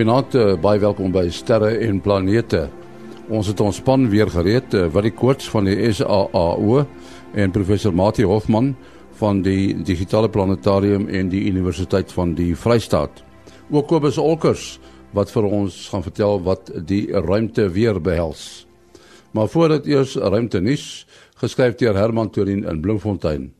Goeienaand, uh, baie welkom by Sterre en Planete. Ons het ons span weer gereed, uh, wat die koorts van die SAAO en professor Mati Hofman van die Digitale Planetarium en die Universiteit van die Vrystaat. Ook Kobus Olkers wat vir ons gaan vertel wat die ruimte weer behels. Maar voordat eers ruimte nuus geskryf deur Herman Torin in Bloemfontein.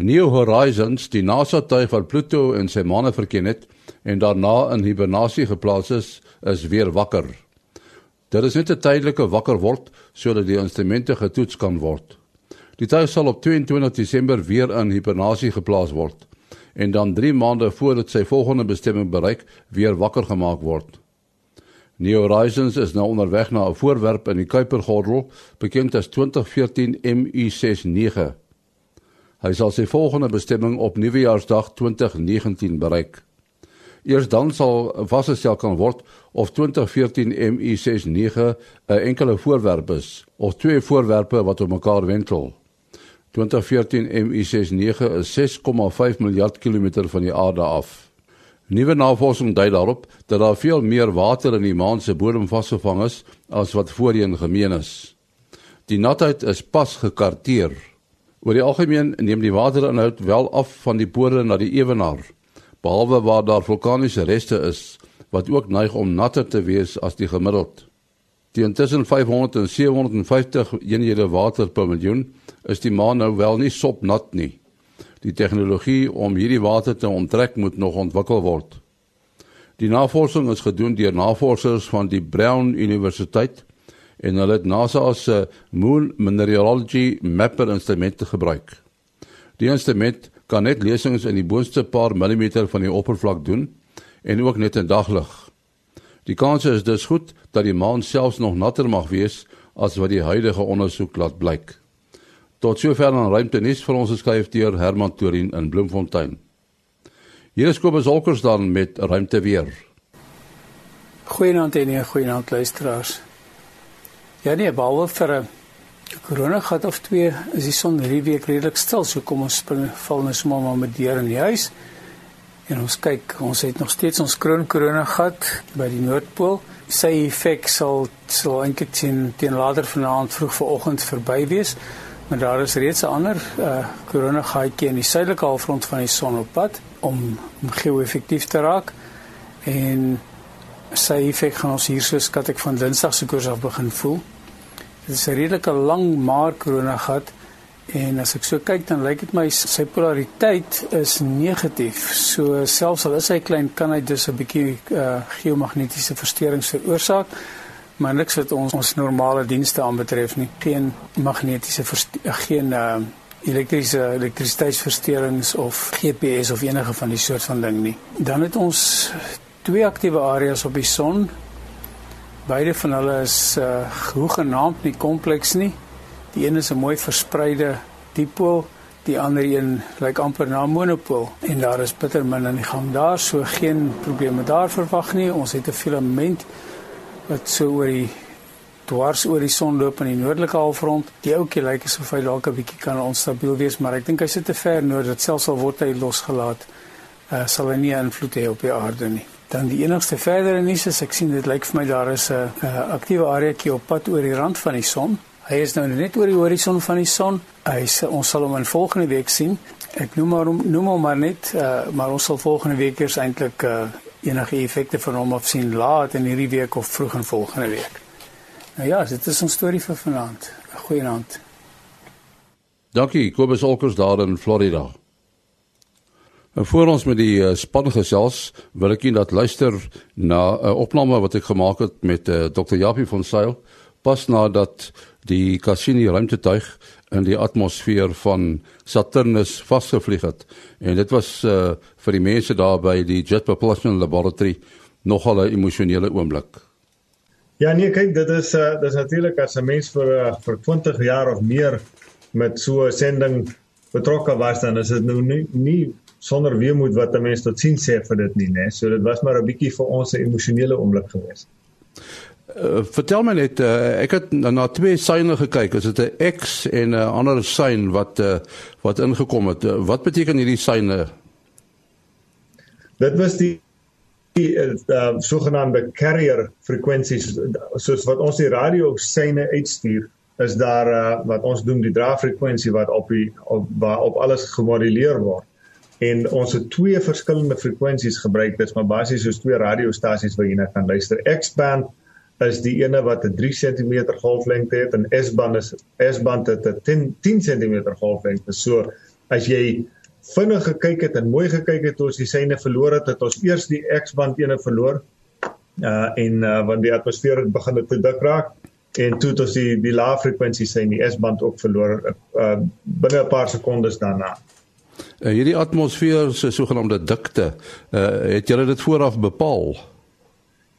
New Horizons, die NASA tuig wat Pluto en sy maane verken het en daarna in hibernasie geplaas is, is weer wakker. Dit is net 'n tydelike wakker word sodat die instrumente getoets kan word. Die tuig sal op 22 Desember weer in hibernasie geplaas word en dan 3 maande voordat sy volgende bestemming bereik, weer wakker gemaak word. New Horizons is nou onderweg na 'n voorwerp in die Kuipergordel, bekend as 2014 MU69. Hy sal sy volgende bestemming op Nuwejaarsdag 2019 bereik. Eers dan sal vasgestel kan word of 2014 MI69 'n enkele voorwerp is of twee voorwerpe wat op mekaar wentel. 2014 MI69 is 6,5 miljard kilometer van die aarde af. Nuwe navorsing dui daarop dat daar veel meer water in die maan se bodem vasgevang is as wat voorheen gemeen is. Die natheid is pas gekarteer. Oor die algemeen neem die waterinhoud wel af van die pore na die ewenaar, behalwe waar daar vulkaniese reste is wat ook neig om natter te wees as die gemiddeld. Teen tussen 500 en 750 eenhede water per miljoen is die maan nou wel nie sopnat nie. Die tegnologie om hierdie water te onttrek moet nog ontwikkel word. Die navorsing is gedoen deur navorsers van die Brown Universiteit en hulle het NASA se Moon Mineralogy Mapper instrument gebruik. Die instrument kan net lesings in die boonste paar millimeter van die oppervlak doen en ook net in daglig. Die kans is dus goed dat die maan selfs nog natter mag wees as wat die huidige ondersoek laat blyk. Tot sover aan ruimte nuus vir ons geskryf deur Herman Torin in Bloemfontein. Hier is Kobus Olkers dan met ruimte weer. Goeienaand en goeienaand luisteraars. Ja nee, behalwe vir 'n korona gat of twee is die son hierdie week redelik stil. So kom ons spring val net sommer maar met deur in die huis. En ons kyk, ons het nog steeds ons kroon korona gat by die noordpool. Sy effek sal sal eintlik teen teen later vanaand vroeg vanoggend verby wees. Maar daar is reeds 'n ander uh korona gaatjie in die suidelike halfrond van die son op pad om om geo-effektief te raak. En sy effek gaan ons hier so skat ek van Dinsdag se koers af begin voel. Dit is 'n redelike lang maar korona gat en as ek so kyk dan lyk dit my sy polariteit is negatief. So selfs al is hy klein kan hy dus 'n bietjie uh, geomagnetiese versteurings veroorsaak. Maar niks wat ons ons normale dienste aanbetref nie. Geen magnetiese geen uh, elektriese elektrisiteitsversteurings of GPS of enige van die soort van ding nie. Dan het ons twee aktiewe areas op die son Beide van hulle is uh hoegenaamd nie kompleks nie. Die een is 'n mooi verspreide dipool, die ander een lyk amper na 'n monopool en daar is bitter min in die gang daar, so geen probleme daar verwag nie. Ons het 'n filament wat so oor die dwars oor die son loop in die noordelike halfrond. Die ouetjie lyk asof hy dalk 'n bietjie kan onstabiel wees, maar ek dink hy sit te ver noord dat selfs al word hy losgelaat, uh sal hy nie invloed hê op die aarde nie. Dan die enigste verdere nuus is ek sien dit lyk vir my daar is 'n aktiewe areaetjie op pad oor die rand van die son. Hy is nou net oor die horison van die son. Hy sê ons sal hom in volgende week sien. Ek noem maar hom noem hom maar net uh, maar ons sal volgende week eers eintlik uh, enige effekte van hom af sien laat in hierdie week of vroeg in volgende week. Nou ja, dit is ons storie vir vanaand. Goeienaand. Dankie, Kobus Olkers daar in Florida. En voor ons met die uh, span gesels, wil ek net luister na 'n uh, opname wat ek gemaak het met uh, Dr. Japie van Sail pas nadat die Cassini ruimtetuig in die atmosfeer van Saturnus vasgevlieg het. En dit was uh, vir die mense daar by die Jet Propulsion Laboratory nogal 'n emosionele oomblik. Ja nee, kyk, dit is uh, dit is natuurlik as 'n mens vir uh, vir 20 jaar of meer met so 'n sending betrokke was dan is dit nou nie, nie sonder weemoed wat 'n mens tot sien sê vir dit nie, né? So dit was maar 'n bietjie vir ons 'n emosionele oomblik geweest. Uh, vertel my net uh, ek het na twee syne gekyk. Is dit 'n X en 'n ander syn wat uh, wat ingekom het? Uh, wat beteken hierdie syne dit was die die uh, sogenaamde carrier frekwensies soos wat ons die radio syne uitstuur is daar uh, wat ons noem die draagfrekwensie wat op die op waar op alles gemoduleer word en ons het twee verskillende frekwensies gebruik. Dis maar basies soos twee radiostasies waar jy net kan luister. X-band is die ene wat 'n 3 cm golflengte het en S-band is S-band het 'n 10 10 cm golflengte. So as jy vinnig gekyk het en mooi gekyk het hoe ons die syne verloor het het ons eers die X-band ene verloor uh en uh, want die atmosfeer het begin te dik raak. En toe het ons die die lae frekwensie sy in die S-band ook verloor uh, binne 'n paar sekondes daarna. Uh, hierdie atmosfeer se sogenaamde dikte, uh, het julle dit vooraf bepaal?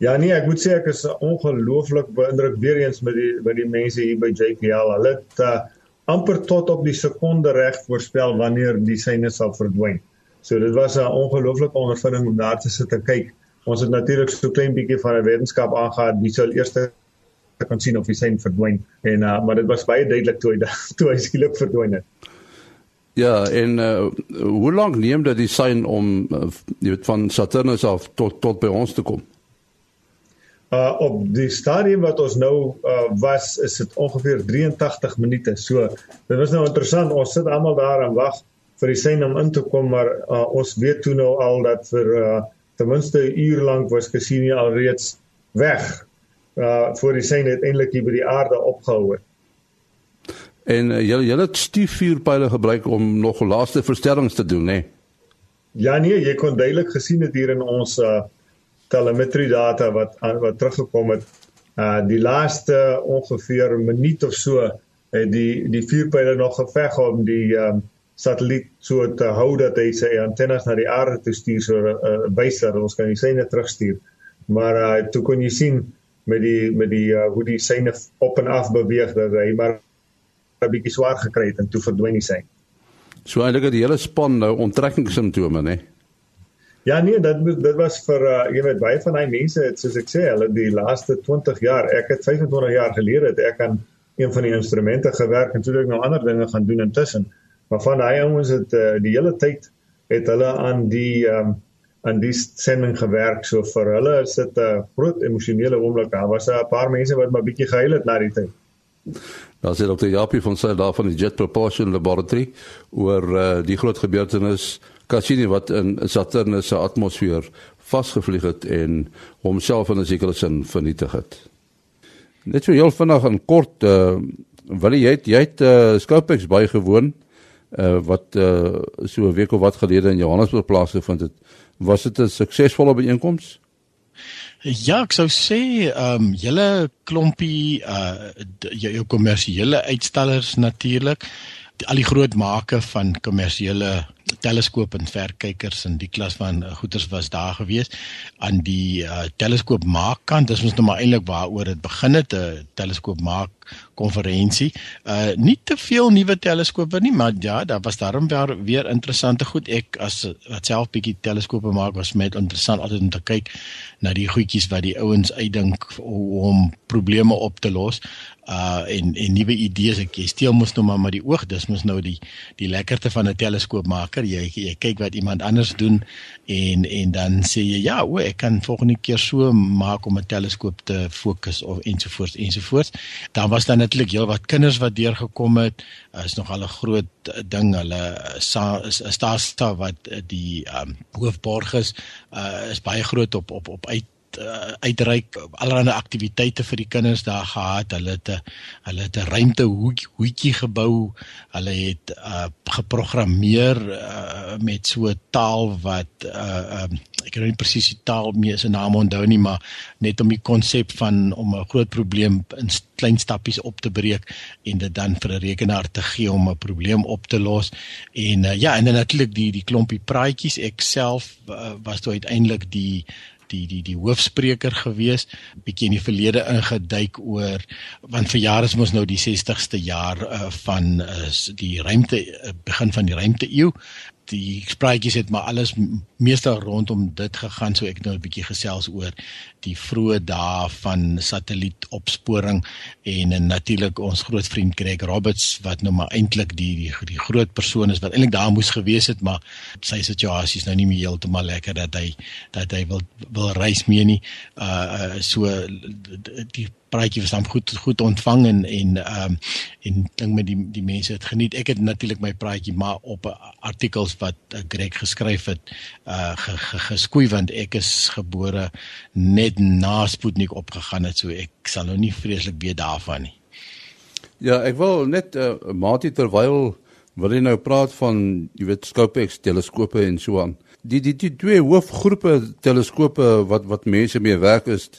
Ja nee, ek moet sê ek is ongelooflik beïndruk weer eens met die met die mense hier by JPL. Hulle het uh, amper tot op die sekonde reg voorspel wanneer die syne sal verdwyn. So dit was 'n ongelooflike ondervinding om daar te sit en kyk. Ons het natuurlik so klein bietjie van 'n wetenskap aangegaan. Wie sou eers kan sien of die sein verdwyn en uh, maar dit was baie duidelik toe hy toe hy skielik verdwyn het. Ja, en uh, hoe lank neem dit die sein om uh, jy weet van Saturnus af tot tot by ons te kom? Uh op die stadium wat ons nou uh was is dit ongeveer 83 minute. So dit was nou interessant. Ons sit almal daar en wag vir die sein om in te kom, maar uh, ons weet toe nou al dat vir uh ten minste 'n uur lank was Cassini al reeds weg uh voor die sein uiteindelik hier by die aarde opgehou het. En uh, jy jy het stiefvuurpyle gebruik om nog laaste verstellings te doen, né? Nee? Ja nee, jy kon duidelik gesien het hier in ons uh telemetrie data wat uh, wat teruggekom het. Uh die laaste ongeveer minuut of so het die die vuurpyle nog geveg om die um satelliet so te hou dat hy sy antennes na die aarde toe stuur so 'n uh, wyser ons kan die syne terugstuur. Maar uh toe kon jy sien met die met die uh, hoe die syne op en af beweeg dat hy maar 'n bietjie swaar gekry het en toe verdwyn die sein. So eintlik het die hele span nou onttrekkingssimptome, né? Ja nee, dit dit was vir uh, jy weet baie van daai mense het soos ek sê, hulle die laaste 20 jaar, ek het 25 jaar gelede het ek aan een van die instrumente gewerk en toe ek nou ander dinge gaan doen intussen. Maar van daai ouens het uh, die hele tyd het hulle aan die um, aan die sending gewerk. So vir hulle is dit 'n groot emosionele oomblik. Daar was 'n paar mense wat maar bietjie gehuil het na die tyd. Daar sê Dr. Japie van sy daar van die Jet Propulsion Laboratory oor uh, die groot gebeurtenis Cassini wat in Saturnus se atmosfeer vasgevlieg het en homself in 'n sekere sin vernietig het. Net so heel vinnig en kort uh wil jy het, jy het uh, Scopex bygewoon uh wat uh so 'n week of wat gelede in Johannesburg plaasgevind het. Was dit 'n suksesvolle byeenkoms? Ja, ek sou sê ehm um, julle klompie uh jou kommersiële uitstallers natuurlik al die groot make van kommersiële teleskoop en verkykers en die klas van uh, goeders was daar gewees aan die uh, teleskoop maak kant dis mos nou maar eintlik waaroor dit begin het 'n uh, teleskoop maak konferensie. Uh nie te veel nuwe teleskope nie, maar ja, daar was daarom weer, weer interessante goed. Ek as wat self bietjie teleskope maak was met interessant altyd om te kyk na die goedjies wat die ouens uitdink om probleme op te los uh en en nuwe idees ek jy steel mos nou maar met die oog dis mos nou die die lekkerte van 'n teleskoopmaker jy jy kyk wat iemand anders doen en en dan sê jy ja o ek kan volgende keer so maak om 'n teleskoop te fokus of ensovoorts ensovoorts dan was daar natuurlik heelwat kinders wat deurgekom het is nog al 'n groot ding hulle is 'n staatsta wat die um, hoofborg is uh, is baie groot op op op uit uh, uitreik allerlei aktiwiteite vir die kinders daar gehad. Hulle het 'n hulle het 'n ruimte hoetjie gebou. Hulle het uh, geprogrammeer uh, met so taal wat uh, um, ek kan nie presies die taal mee se naam onthou nie, maar net om die konsep van om 'n groot probleem in klein stappies op te breek en dit dan vir 'n rekenaar te gee om 'n probleem op te los. En uh, ja, en dan natuurlik die die klompie praatjies. Ek self uh, was toe uiteindelik die die die die hoofspreker gewees bietjie in die verlede ingeduik oor want vir jare is mos nou die 60ste jaar uh, van uh, die ruimte uh, begin van die ruimte eeu die spraakjies het maar alles meestal rondom dit gegaan so ek nou 'n bietjie gesels oor die vroeë dae van satellietopsporing en, natuurlik ons groot vriend Greg Roberts wat nou maar eintlik die, die die groot persoon is wat eintlik daar moes gewees het maar sy situasie is nou nie meer heeltemal lekker dat hy dat hy wil wil reis mee nie uh, uh so die praatjie was dan goed goed ontvang en en ehm um, en dink met die die mense het geniet. Ek het natuurlik my praatjie maar op artikels wat uh, Greg geskryf het uh geskoei want ek is gebore net na Sputnik opgegaan het so ek sal nou nie vreeslik weet daarvan nie. Ja, ek wil net uh, Mati terwyl wil jy nou praat van jy weet Scopex teleskope en so aan. Die die die twee hoofgroepe teleskope wat wat mense mee werk is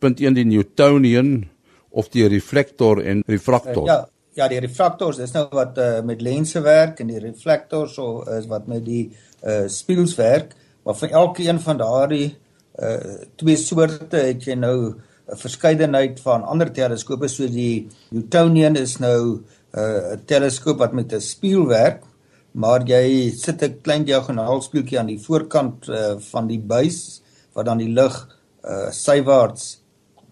punt 1 die Newtonian of die reflektor en refraktor. Ja, ja, die refraktors, dis nou wat uh, met lense werk en die reflektors so is wat met die uh spieëls werk, maar vir elke een van daardie uh twee soorte het jy nou 'n verskeidenheid van ander teleskope so die Newtonian is nou 'n uh, teleskoop wat met 'n spieël werk maar jy sit 'n klein diagonaal spieeltjie aan die voorkant uh, van die buis wat dan die lig uh sywaarts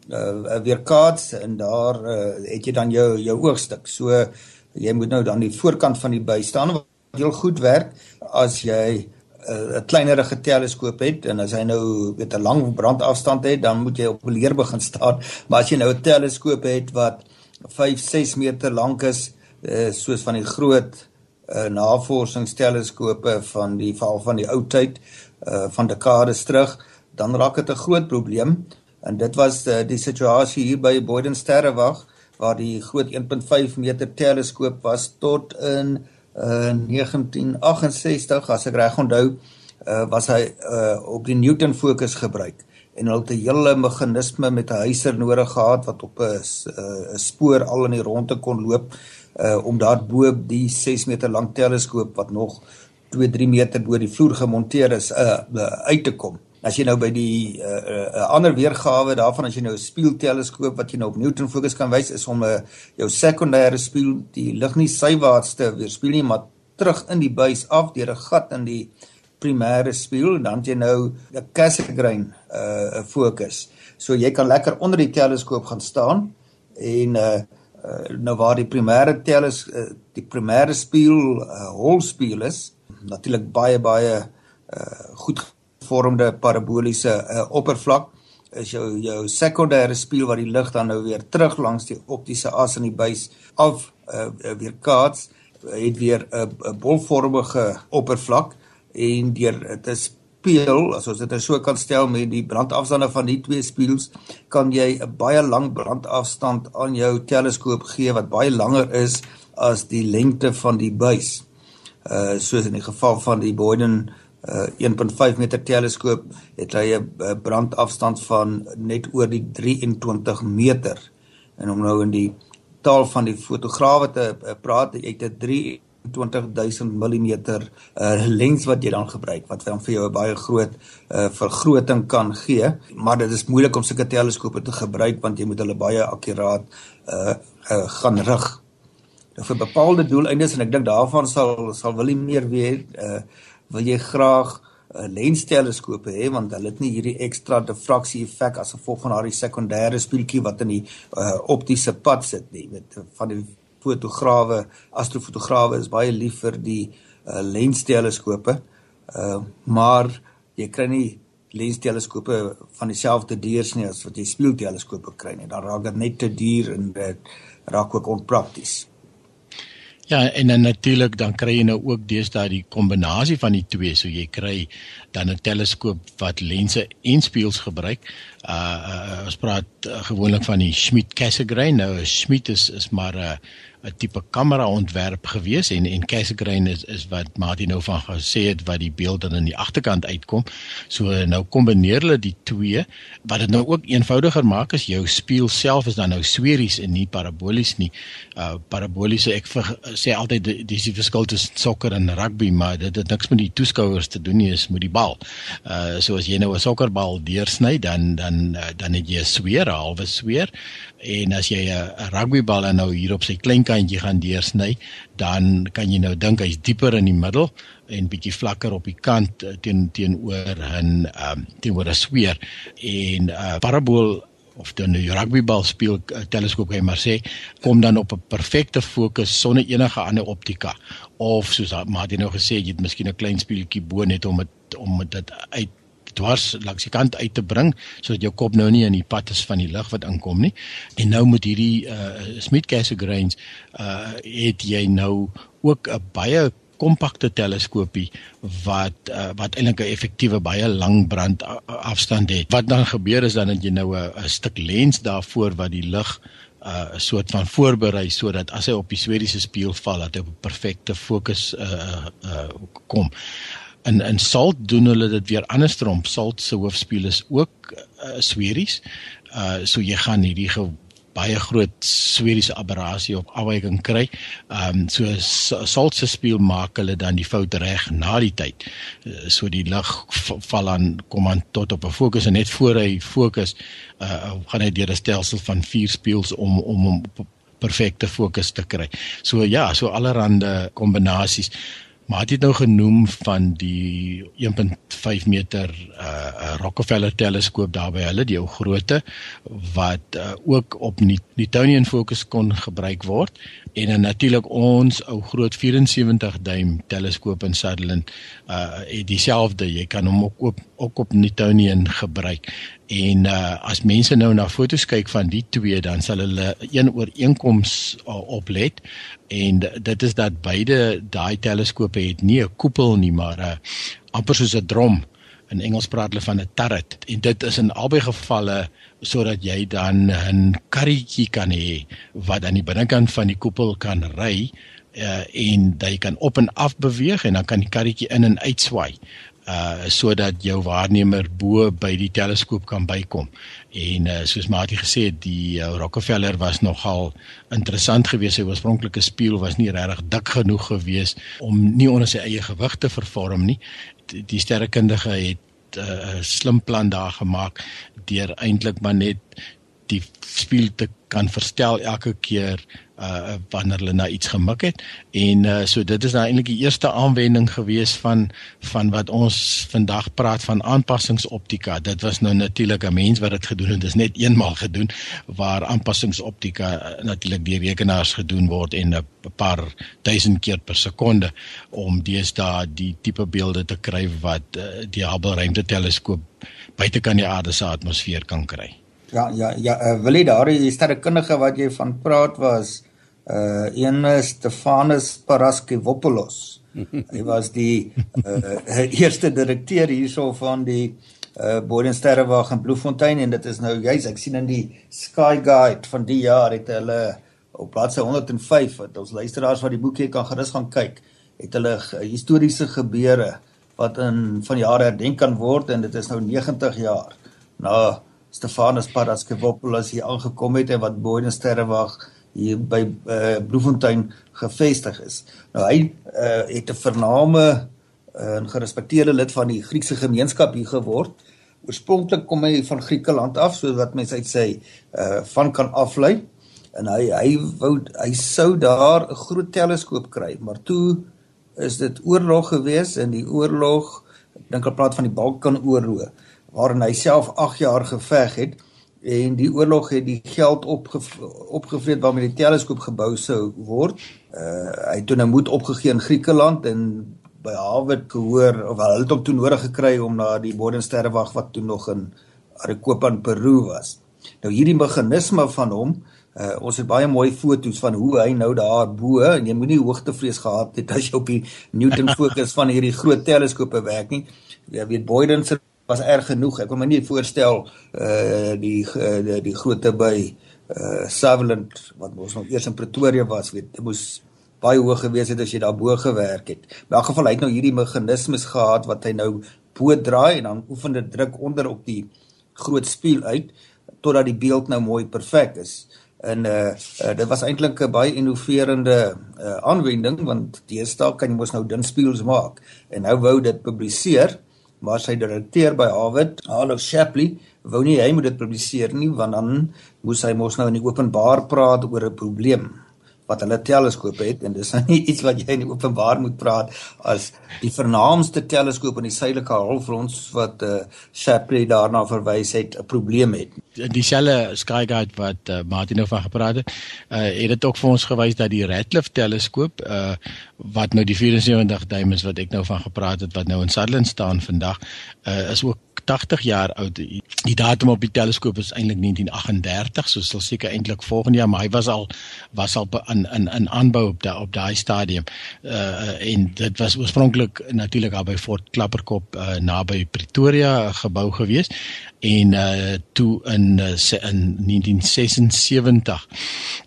uh, weerkaats en daar uh, het jy dan jou jou oogstuk. So jy moet nou dan die voorkant van die buis staan wat heel goed werk as jy 'n uh, kleinerige teleskoop het en as hy nou weet 'n lang brandafstand het, dan moet jy op leer begin staan. Maar as jy nou 'n teleskoop het wat 5, 6 meter lank is, uh, soos van die groot uh, navorsingsteleskope van die val van die ou tyd uh, van dekades terug, dan raak dit 'n groot probleem. En dit was uh, die situasie hier by Boyden Sterrewag waar die groot 1.5 meter teleskoop was tot in uh, 1968 as ek reg onthou uh, was hy uh, op die Newton fokus gebruik en hulle het 'n hele meganisme met 'n huiser nodig gehad wat op 'n 'n spoor al in die ronde kon loop uh, om daar bo die 6 meter lank teleskoop wat nog 2 3 meter bo die vloer gemonteer is uh, uit te kom As jy nou by die 'n uh, uh, ander weergawe daarvan as jy nou 'n spieelteleskoop wat jy nou op Newton fokus kan wys is om 'n uh, jou sekondêre spieël die lig nie sywaarts te weerspieël nie maar terug in die buis af deur 'n gat in die primêre spieël en dan jy nou 'n Cassegrain uh, fokus. So jy kan lekker onder die teleskoop gaan staan en uh, uh nou waar die primêre teles uh, die primêre spieël uh, holspieël is natuurlik baie baie uh goed gevormde paraboliese uh, oppervlak is jou jou sekondêre spieël wat die lig dan nou weer terug langs die optiese as in die buis af uh, weer kaats het weer 'n uh, bolvormige oppervlak en deur te speel as ons dit nou so kan stel met die brandafstande van die twee spieëls kan jy 'n baie lang brandafstand aan jou teleskoop gee wat baie langer is as die lengte van die buis. Uh soos in die geval van die Boyden uh, 1.5 meter teleskoop het hy 'n brandafstand van net oor die 23 meter. En om nou in die taal van die fotograwe te uh, praat, jy het 'n 23000 mm uh, lens wat jy dan gebruik wat dan vir jou 'n baie groot uh, vergroting kan gee, maar dit is moeilik om sulke teleskope te gebruik want jy moet hulle baie akkuraat uh, uh, gaan rig. Nou, vir bepaalde doeleindes en ek dink daarvan sal sal wil nie meer weet uh wil jy graag 'n uh, lensteleskope hê? Want hulle het nie hierdie ekstra diffraksie effek as gevolg van daardie sekondêre spieeltjie wat in die uh, optiese pad sit nie. Met van die fotograwe astrofotograwe is baie lief vir die uh, lensteleskope uh, maar jy kry nie lensteleskope van dieselfde deurs nie as wat jy spieelteleskope kry nie. Dan raak dit net te duur en dit raak ook onprakties Ja, en dan natuurlik dan kry jy nou ook deesdae die kombinasie van die twee, so jy kry dan 'n teleskoop wat lense en spieëls gebruik. Uh, uh ons praat uh, gewoonlik van die Schmidt Cassegrain. Nou Schmidt is is maar 'n uh, 'n tipe kamera ontwerp gewees en en Cassegrain is is wat Martin nou van gesê het wat die beeld dan in die agterkant uitkom. So nou kombineer hulle die twee wat dit nou ook eenvoudiger maak as jou spieël self is dan nou sferies en nie parabolies nie. Uh paraboliese ek vir, sê altyd dis die verskil tussen sokker en rugby, maar dit het niks met die toeskouers te doen nie, is met die bal. Uh so as jy nou 'n sokkerbal deursny dan dan dan uh, dan het jy 'n sweer, 'n halwe sweer. En as jy 'n rugbybal nou hier op sy klein kantjie gaan deursny, dan kan jy nou dink hy's dieper in die middel en bietjie vlakker op die kant uh, teen teenoor 'n um, teenoor 'n sweer en 'n uh, parabool of dan 'n rugbybal speel uh, teleskoop kan jy maar sê kom dan op 'n perfekte fokus sonder enige ander optika of soos jy nou gesê jy het miskien 'n klein speeltjie bo net om het, om dit uit dwars langs die kant uit te bring sodat jou kop nou nie in die pad is van die lig wat inkom nie. En nou met hierdie uh Smith Cassegrains uh het jy nou ook 'n baie kompakte teleskoopie wat uh, wat eintlik 'n effektiewe baie lang brand afstand het. Wat dan gebeur is dan dat jy nou 'n stuk lens daarvoor wat die lig 'n uh, soort van voorberei sodat as hy op die sferiese spieël val dat hy op 'n perfekte fokus uh, uh, kom. In in salt doen hulle dit weer andersom. Salt se hoofspieël is ook uh, sferis. Uh so jy gaan hierdie baie groot sferiese aberrasie op afwyking kry. Ehm um, so salt se spieël maak hulle dan die fout reg na die tyd. Uh, so die lig val aan kom aan tot op 'n fokus en net voor hy fokus uh gaan hy deur 'n stelsel van vier spieëls om om om perfekte fokus te kry. So ja, so allerhande kombinasies. Maar het jy nou genoem van die 1.5 meter uh Rockefeller teleskoop daar by hulle die ou grootte wat uh, ook op Newtonian fokus kon gebruik word en dan natuurlik ons ou groot 74 duim teleskoop in Sutherland uh het dieselfde jy kan hom ook op ook op Newtonian gebruik. En uh as mense nou na foto's kyk van die twee dan sal hulle een ooreenkoms uh, oplet. En dit is dat beide daai teleskope het nie 'n koepel nie maar 'n uh, amper soos 'n drom in Engels praat hulle van 'n turret en dit is in albei gevalle sodat jy dan 'n karretjie kan hê wat aan die binnekant van die koepel kan ry uh, en jy kan op en af beweeg en dan kan die karretjie in en uit swaai uh sodat jou waarnemer bo by die teleskoop kan bykom. En uh soos Mati gesê het, die uh, Rockefeller was nogal interessant geweest. Sy oorspronklike spieël was nie regtig dik genoeg geweest om nie onder sy eie gewig te vervorm nie. Die, sterrekundige het 'n uh, slim plan daar gemaak deur eintlik maar net die spieël te kan verstel elke keer uh wanneer hulle na iets gemik het. En uh so dit is nou eintlik die eerste aanwending gewees van van wat ons vandag praat van aanpassingsoptika. Dit was nou natuurlik 'n mens wat dit gedoen het. Dit is net eenmaal gedoen waar aanpassingsoptika uh, natuurlik deur rekenaars gedoen word en 'n paar duisend keer per sekonde om deesdae die tipe beelde te kry wat uh, die Hubble ruimteteleskoop buitekant die aarde se atmosfeer kan kry Ja ja ja, uh, wil jy daardie sterrekundige wat jy van praat was uh een is Stefanus Paraskevopoulos. Hy was die uh eerste direkteur hierso van die uh Bodensterrewag in Bloemfontein en dit is nou juis ek sien in die Sky Guide van die jaar het hulle op bladsy 105 wat ons luisteraars wat die boekie kan gerus gaan kyk, het hulle historiese gebeure wat in van jare herdenk kan word en dit is nou 90 jaar na Stefanus Paraskevopoulos hier aangekom het en wat Bodensterrewag hier by uh, Bloemfontein gevestig is. Nou hy uh, het 'n vername eh, 'n uh, gerespekteerde lid van die Griekse gemeenskap hier geword. Oorspronklik kom hy van Griekeland af, so wat mense uit sê uh van kan aflei. En hy hy wou hy sou daar 'n groot teleskoop kry, maar toe is dit oorlog gewees en die oorlog, ek dink hulle praat van die Balkanoorlog, waarin hy self 8 jaar geveg het en die oorlog het die geld opgevreet waarmee die teleskoop gebou sou word. Uh hy het toe nou moed opgegee in Griekeland en by Harvard gehoor of hulle het hom toe nodig gekry om na die Bodensterrewag wat toe nog in Arequipa in Peru was. Nou hierdie meganisme van hom, uh ons het baie mooi foto's van hoe hy nou daar bo en jy moenie hoogtevrees gehad het as jy op die Newton fokus van hierdie groot teleskope werk nie. Jy weet Boyden se was erg genoeg. Ek kan my nie voorstel uh die uh, die, die grootte by uh Sutherland wat ons nog eers in Pretoria was, weet dit moes baie hoog gewees het as jy daar bo gewerk het. In elk geval hy het nou hierdie meganismes gehad wat hy nou bo draai en dan oefen dit druk onder op die groot spieël uit totdat die beeld nou mooi perfek is. En uh, uh dit was eintlik 'n baie innoverende uh aanwending want deesdae kan jy mos nou dun spieëls maak en nou wou dit publiseer maar sy direkteur by Harvard, Harlow Shapley, wou nie hy moet dit publiseer nie want dan moes hy mos nou in die openbaar praat oor 'n probleem wat hulle teleskope het en dis nou nie iets wat jy in openbaar moet praat as die vernaamste teleskoop in die suidelike halfrond wat uh, Shapley daarna verwys het 'n probleem het. Dieselfde Skyguide wat uh, Martin nou van gepraat het, uh, het dit ook vir ons gewys dat die Radcliffe teleskoop uh, wat nou die 74 duim is wat ek nou van gepraat het wat nou in Sutherland staan vandag, uh, is ook 80 jaar oud. Die datum op die teleskoop is eintlik 1938, so sal seker eintlik volgende jaar, maar hy was al was al in in in aanbou op daai op daai stadium. Uh en dit was oorspronklik natuurlik daar by Fort Klapperkop uh, naby Pretoria gebou gewees en uh toe in uh, in 1976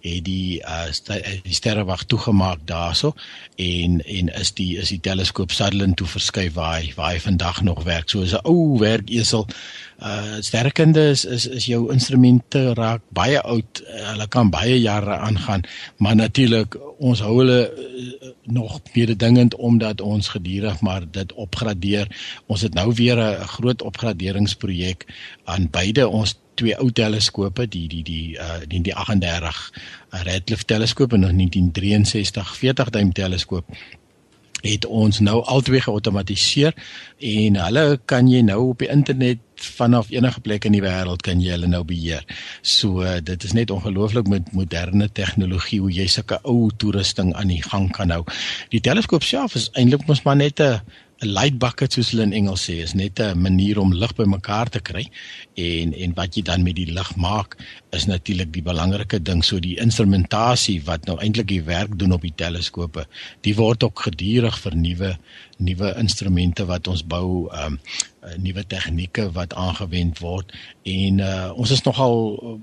het die uh st die sterrewag toegemaak daarso en en is die is die teleskoop Sutherland toe verskuif waar hy waar hy vandag nog werk. So is 'n ou werkesel. Uh sterkende is is is jou instrumente raak baie oud. Uh, hulle kan baie jare aangaan, maar natuurlik ons hou hulle uh, nog mededingend omdat ons gedurig maar dit opgradeer. Ons het nou weer 'n groot opgraderingsprojek aan beide ons twee ou teleskope die die die uh die, die 38 Radcliffe teleskoop en 1963 40 duim teleskoop het ons nou albei geautomatiseer en hulle kan jy nou op die internet vanaf enige plek in die wêreld kan jy hulle nou beheer. So uh, dit is net ongelooflik met moderne tegnologie hoe jy sulke ou toerusting aan die gang kan hou. Die teleskoop self is eintlik mos maar net 'n 'n light bucket soos hulle in Engels sê is net 'n manier om lig bymekaar te kry en en wat jy dan met die lig maak is natuurlik die belangrike ding. So die instrumentasie wat nou eintlik die werk doen op die teleskope die word ook gedurig vir nuwe instrumente wat ons bou um nuwe tegnieke wat aangewend word. En uh, ons is nogal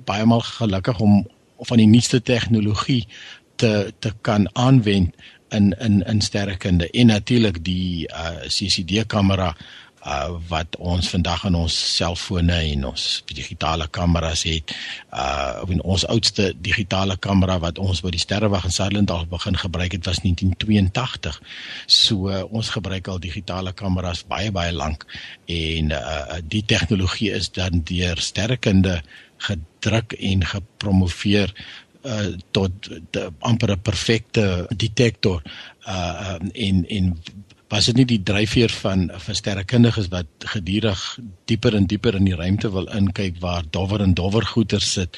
baie maal gelukkig om van die nuutste tegnologie te te kan aanwend in in in sterrekunde en natuurlik die uh, CCD kamera uh, wat ons vandag in ons selfone en ons digitale kameras het. Uh in ons oudste digitale kamera wat ons by die sterrewag in Sutherland al begin gebruik het was 1982 so uh, ons gebruik al digitale kameras baie baie lank. En uh, die tegnologie is dan deur sterrekunde gedruk en gepromoveer uh, tot die amper 'n perfekte detektor uh en en was dit nie die dryfveer van van sterrekundiges wat gedurig dieper en dieper in die ruimte wil inkyk waar dowwer en dowwer goeder sit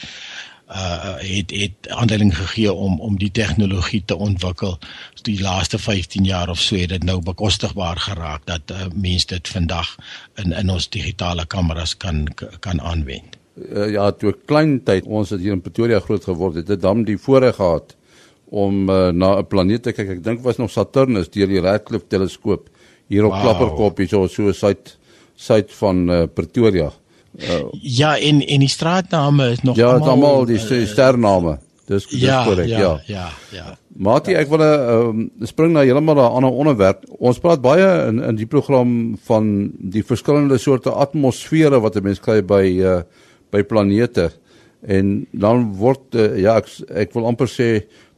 uh het het aandeling gegee om om die tegnologie te ontwikkel. Die laaste 15 jaar of so het dit nou bekostigbaar geraak dat uh, mense dit vandag in in ons digitale kameras kan kan aanwend uh, ja, toe klein tyd ons het hier in Pretoria groot geword het, het dan die voorreg gehad om uh, na 'n planeet te kyk. Ek dink was nog Saturnus deur die Radcliffe teleskoop hier op wow. Klapperkop hier so so suid suid van uh, Pretoria. Uh, ja, en en die straatname is nog ja, almal Ja, almal die uh, stername. Dis dis ja, korrek, ja. Ja, ja. ja. Mati, ek wil 'n um, spring na heeltemal 'n ander onderwerp. Ons praat baie in in die program van die verskillende soorte atmosfere wat 'n mens kry by uh, by planete en dan word uh, ja ek, ek wil amper sê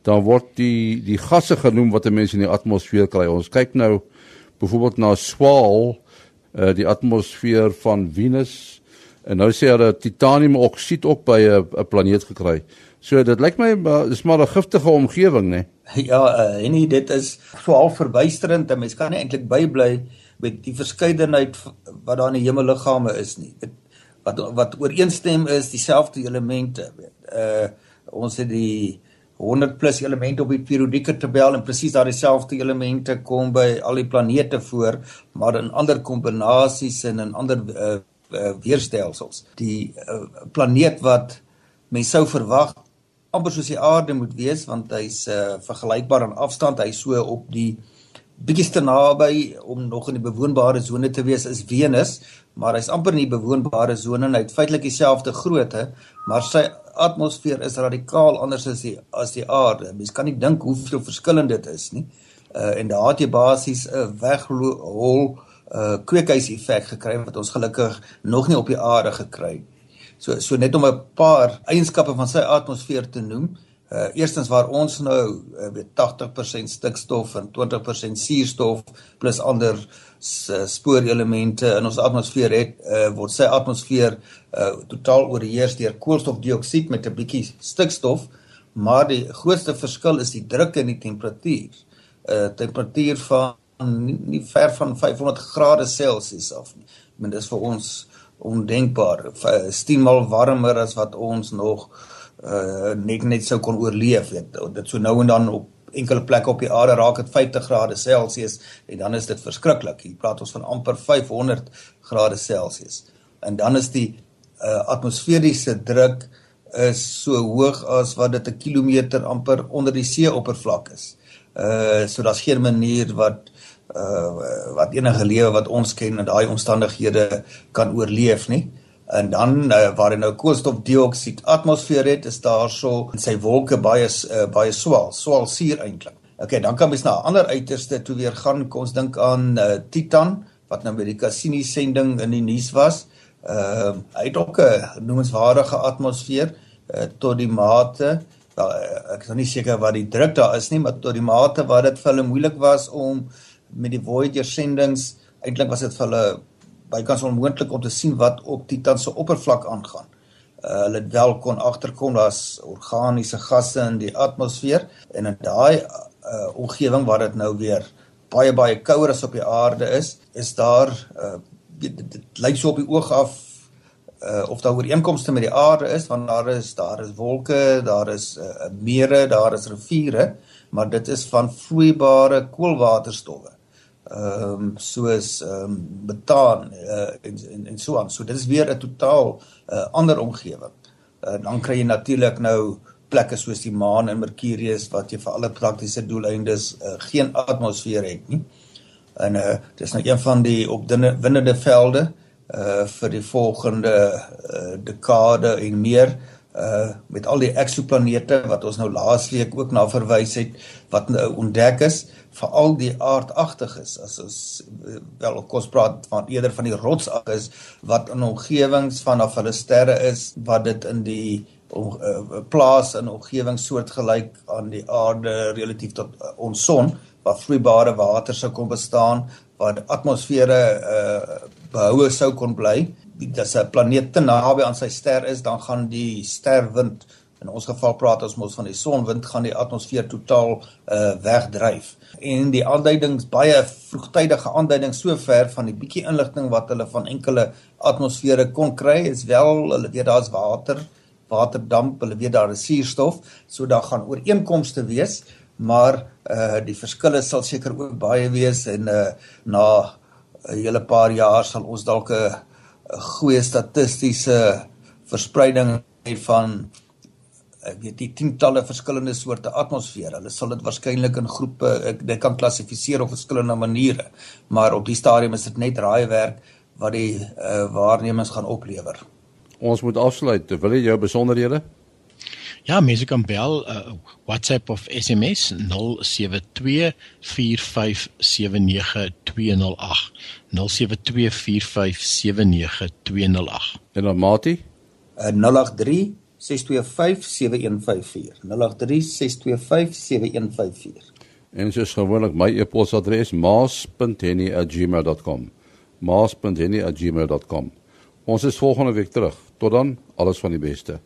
dan word die die gasse genoem wat 'n mens in die atmosfeer kry. Ons kyk nou byvoorbeeld na swaal uh, die atmosfeer van Venus en nou sê hulle titaniumoksied ook by 'n planeet gekry. So dit lyk my dis maar 'n giftige omgewing, né? Ja, uh, en nie, dit is half verbuisterend. Mens kan nie eintlik bybly met die verskeidenheid wat daar in die hemelliggame is nie. Dit wat wat ooreenstem is dieselfde elemente weet. Uh ons het die 100 plus elemente op die periodieke tabel en presies daardie selfde elemente kom by al die planete voor, maar in ander kombinasies en in ander uh, uh weerstelsels. Die uh, planeet wat mens sou verwag amper soos die aarde moet wees want hy's uh vergelykbaar in afstand, hy's so op die bietjie te naby om nog in die bewoonbare sone te wees is Venus, maar hy's amper in die bewoonbare sone en hy het feitelik dieselfde grootte, maar sy atmosfeer is radikaal anders as die as die aarde. Mens kan nie dink hoeveel verskillend dit is nie. Uh en daar het jy basies 'n weghol uh kweekhuiseffek gekry wat ons gelukkig nog nie op die aarde gekry het. So so net om 'n paar eienskappe van sy atmosfeer te noem. Uh eerstens waar ons nou uh, weet 80% stikstof en 20% suurstof plus ander uh, spoorelemente in ons atmosfeer het, uh, word sy atmosfeer uh totaal oorheers deur koolstofdioksied met 'n bietjie stikstof, maar die grootste verskil is die druk en die temperatuur. Uh temperatuur van nie, nie ver van 500 grade Celsius af nie. Ek meen dis vir ons ondenkbaar. 10 mal warmer as wat ons nog uh net net sou kon oorleef weet. Dit so nou en dan op enkele plekke op die aarde raak dit 50 grade Celsius en dan is dit verskriklik. Hier praat ons van amper 500 grade Celsius. En dan is die uh atmosferiese druk is so hoog as wat dit 'n kilometer amper onder die seeoppervlak is. Uh so daar's geen manier wat uh wat enige lewe wat ons ken in daai omstandighede kan oorleef nie en dan uh, waar hy nou koolstofdioksied atmosfeer het is daar so in sy wolke baie uh, baie swaal swaal suur eintlik okay dan kan mens na 'n ander uiterste toe weer gaan. Kom ons dink aan uh, Titan wat nou by die Cassini sending in die nuus was. Uh, hy het ook 'n noemenswaardige atmosfeer uh, tot die mate uh, ek is nou nie seker wat die druk daar is nie maar tot die mate wat dit vir hulle moeilik was om met die Voyager sendings eintlik was dit vir hulle bykans onmoontlik om te sien wat op Titan se oppervlak aangaan. Uh, hulle het wel kon agterkom daar's organiese gasse in die atmosfeer en in daai uh, omgewing waar dit nou weer baie baie kouer as op die aarde is, is daar uh, dit, lyk so op die oog af uh, of daar ooreenkomste met die aarde is want daar is daar is wolke, daar is uh, mere, daar is riviere, maar dit is van vloeibare koolwaterstowwe ehm um, soos ehm um, betaan uh, en, en en so aan. So dit is weer 'n totaal uh, ander omgewing. Uh, dan kry jy natuurlik nou plekke soos die maan en Mercurius wat jy vir alle praktiese doeleindes uh, geen atmosfeer het nie. En uh dis nou een van die opwindende velde uh vir die volgende uh, dekade en meer uh met al die eksoplanete wat ons nou laasweek ook na verwys het wat nou ontdek is veral die aardagtiges as ons eh, wel kos praat van eerder van die rotsagtiges wat in omgewings vanaf hulle sterre is wat dit in die uh, plaas in omgewing soortgelyk aan die aarde relatief tot uh, ons son waar vloeibare water sou kon bestaan waar atmosfere uh, behoue sou kon bly. Dis 'n planeet te naby aan sy ster is dan gaan die sterwind In ons geval praat ons mos van die sonwind gaan die atmosfeer totaal uh wegdryf. En die aanduidings baie vroegtydige aanduidings sover van die bietjie inligting wat hulle van enkele atmosfere kon kry is wel hulle weet daar's water, waterdamp, hulle weet daar is suurstof, so daar gaan ooreenkomste wees, maar uh die verskille sal seker ook baie wees en uh na 'n hele paar jaar sal ons dalk 'n goeie statistiese verspreiding hê van ek weet die tientalle verskillende soorte atmosfeer. Hulle sal dit waarskynlik in groepe ek dit kan klassifiseer op verskillende maniere, maar op die stadium is dit net raaiwerk wat die uh, waarnemings gaan oplewer. Ons moet afsluit. Wil jy jou besonderhede? Ja, mense kan bel uh, WhatsApp of SMS 0724579208. 0724579208. En dan Mati? Uh, 083 0836257154. 0836257154. En soos gewoonlik my e-posadres maas.henny@gmail.com. maas.henny@gmail.com. Ons is volgende week terug. Tot dan, alles van die beste.